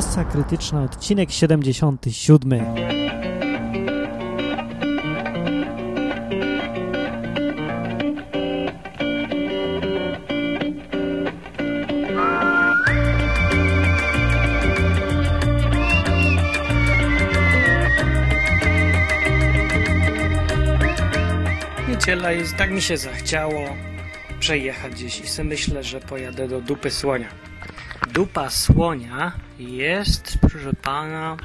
Masa Krytyczna, odcinek 77. Niedziela jest, tak mi się zachciało przejechać gdzieś i myślę, że pojadę do Dupy Słonia. Dupa Słonia jest, proszę pana,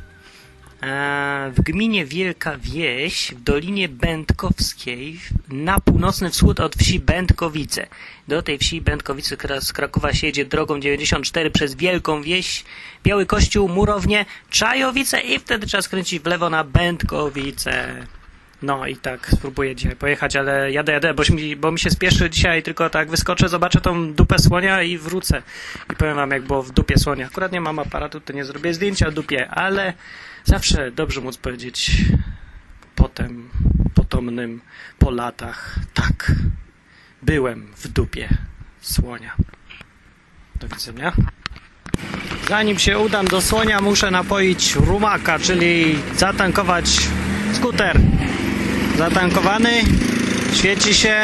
e, w gminie Wielka Wieś, w Dolinie Będkowskiej, na północny wschód od wsi Będkowice. Do tej wsi Będkowice z Krakowa się jedzie drogą 94 przez Wielką Wieś, Biały Kościół, Murownię, Czajowice i wtedy trzeba skręcić w lewo na Będkowice. No i tak spróbuję dzisiaj pojechać, ale jadę, jadę, bo mi, bo mi się spieszy dzisiaj, tylko tak wyskoczę, zobaczę tą dupę słonia i wrócę. I powiem wam, jak było w dupie słonia. Akurat nie mam aparatu, to nie zrobię zdjęcia dupie, ale zawsze dobrze móc powiedzieć potem, potomnym, po latach, tak, byłem w dupie słonia. Do widzenia. Zanim się udam do słonia, muszę napoić rumaka, czyli zatankować skuter. Zatankowany, świeci się,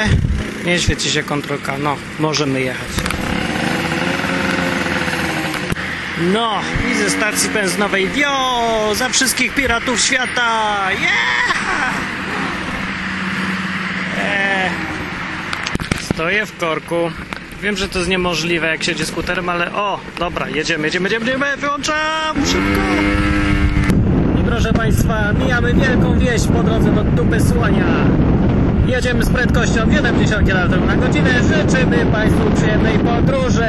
nie świeci się kontrolka, no, możemy jechać. No, i ze stacji benzynowej wio, za wszystkich piratów świata, yeah! Eee, stoję w korku. Wiem, że to jest niemożliwe, jak siedzi skuterem, ale o, dobra, jedziemy, jedziemy, jedziemy, jedziemy, wyłączam, szybko! Proszę Państwa, mijamy wielką wieś po drodze do dupy. Jedziemy z prędkością 70 km na godzinę. Życzymy Państwu przyjemnej podróży.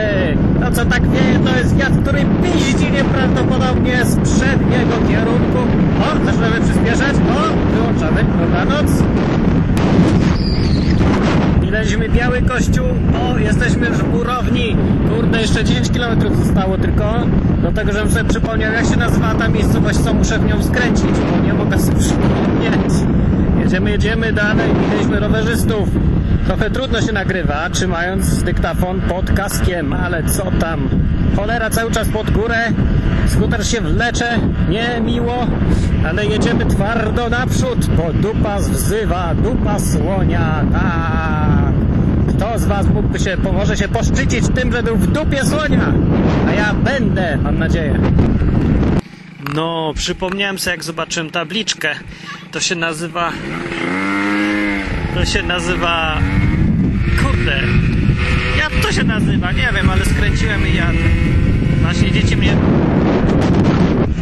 To co tak wieje, to jest wiatr, który piździ nieprawdopodobnie z przedniego kierunku. O, zaczynamy przyspieszać. O, wyłączamy. Dobranoc. Minęliśmy Biały Kościół. O, jesteśmy w Murowni. Jeszcze 10 km zostało tylko. Do tego, żebym sobie przypomniał, jak się nazywa ta miejscowość, co muszę w nią skręcić, bo nie mogę sobie przypomnieć. Jedziemy, jedziemy dalej. Minęliśmy rowerzystów. Trochę trudno się nagrywa, trzymając dyktafon pod kaskiem, ale co tam. Cholera cały czas pod górę. Skuter się wlecze. Nie miło, ale jedziemy twardo naprzód, bo dupa wzywa, dupa słonia. Tak. Kto z Was mógłby się, pomoże się poszczycić tym, że był w dupie słonia? A ja będę, mam nadzieję. No, przypomniałem sobie, jak zobaczyłem tabliczkę. To się nazywa... To się nazywa... Kurde. Jak to się nazywa? Nie wiem, ale skręciłem i jadę. Właśnie dzieci mnie...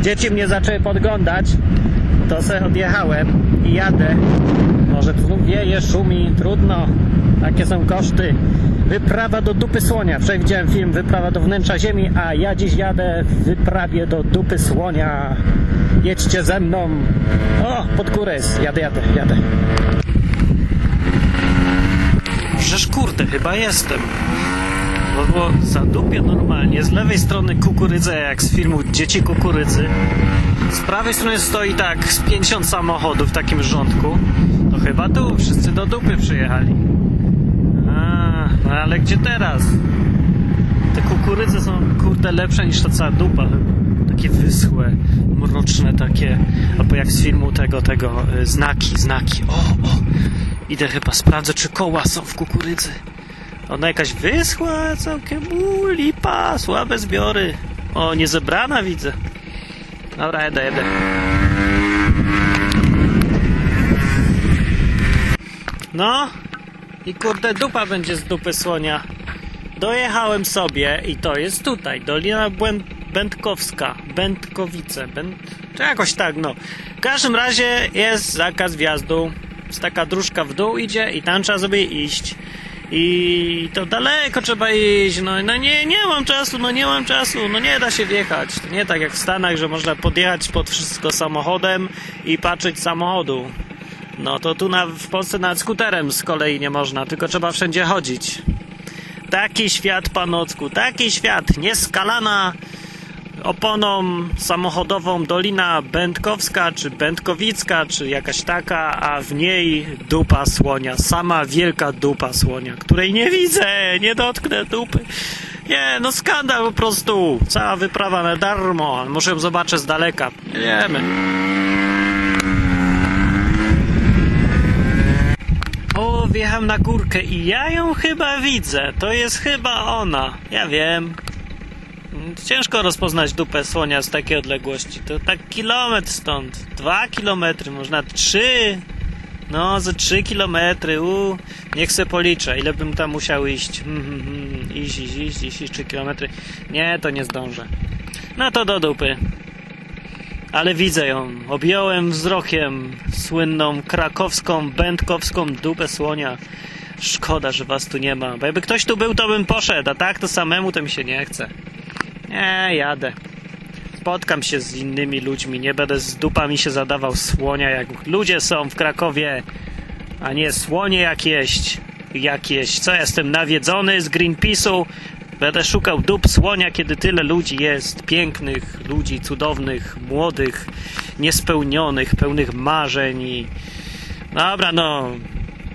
Dzieci mnie zaczęły podglądać. To se odjechałem i jadę. Może tu wieje, szumi, trudno. Takie są koszty. Wyprawa do dupy słonia. Wczoraj widziałem film Wyprawa do wnętrza ziemi, a ja dziś jadę w wyprawie do dupy słonia. Jedźcie ze mną. O, pod górę jest. Jadę, jadę, jadę. Żeż kurde, chyba jestem. Bo było za dupie normalnie. Z lewej strony kukurydza, jak z filmu Dzieci Kukurydzy. Z prawej strony stoi tak z 50 samochodów w takim rządku. To chyba tu wszyscy do dupy przyjechali. A, ale gdzie teraz? Te kukurydze są kurde lepsze niż ta cała dupa. Takie wyschłe, mroczne takie. Albo jak z filmu tego, tego, y, znaki, znaki. O, o! Idę chyba sprawdzę, czy koła są w kukurydzy. Ona jakaś wyschła całkiem. Uuu, lipa, słabe zbiory. O, niezebrana widzę. Dobra, jedę, jedę. No i kurde dupa będzie z dupy słonia. Dojechałem sobie i to jest tutaj, Dolina Błę- Będkowska, Będkowice, Będ... czy jakoś tak, no. W każdym razie jest zakaz wjazdu. Jest taka dróżka w dół idzie i tam trzeba sobie iść. I to daleko trzeba iść, no, no nie, nie mam czasu, no nie mam czasu, no nie da się wjechać. To nie tak jak w Stanach, że można podjechać pod wszystko samochodem i patrzeć samochodu. No to tu na, w Polsce nawet skuterem z kolei nie można, tylko trzeba wszędzie chodzić. Taki świat, panocku, taki świat, nieskalana oponą samochodową Dolina Będkowska, czy Będkowicka, czy jakaś taka, a w niej dupa słonia, sama wielka dupa słonia, której nie widzę, nie dotknę dupy. Nie, no skandal po prostu. Cała wyprawa na darmo. Muszę ją zobaczę z daleka. Wiemy. O, wjechałem na górkę i ja ją chyba widzę. To jest chyba ona. Ja wiem. Ciężko rozpoznać dupę słonia z takiej odległości. To tak kilometr stąd. Dwa kilometry, można trzy. No, ze trzy kilometry. U, niech se policzę, ile bym tam musiał iść. Hmm, hmm, hmm. Iść, iść, iść, iść, iść, trzy kilometry. Nie, to nie zdążę. No to do dupy. Ale widzę ją. Objąłem wzrokiem słynną krakowską, będkowską dupę słonia. Szkoda, że was tu nie ma. Bo jakby ktoś tu był, to bym poszedł, a tak to samemu to mi się nie chce. Nie, jadę. Spotkam się z innymi ludźmi, nie będę z dupami się zadawał słonia, jak ludzie są w Krakowie, a nie słonie jakieś. Jakieś. Co, jestem nawiedzony z Greenpeace'u? Będę szukał dup słonia, kiedy tyle ludzi jest. Pięknych ludzi, cudownych, młodych, niespełnionych, pełnych marzeń i... Dobra, no...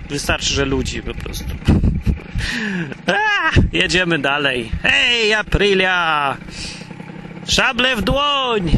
Wystarczy, że ludzi po prostu. A, jedziemy dalej. Hej, Aprilia! Szable w dłoń!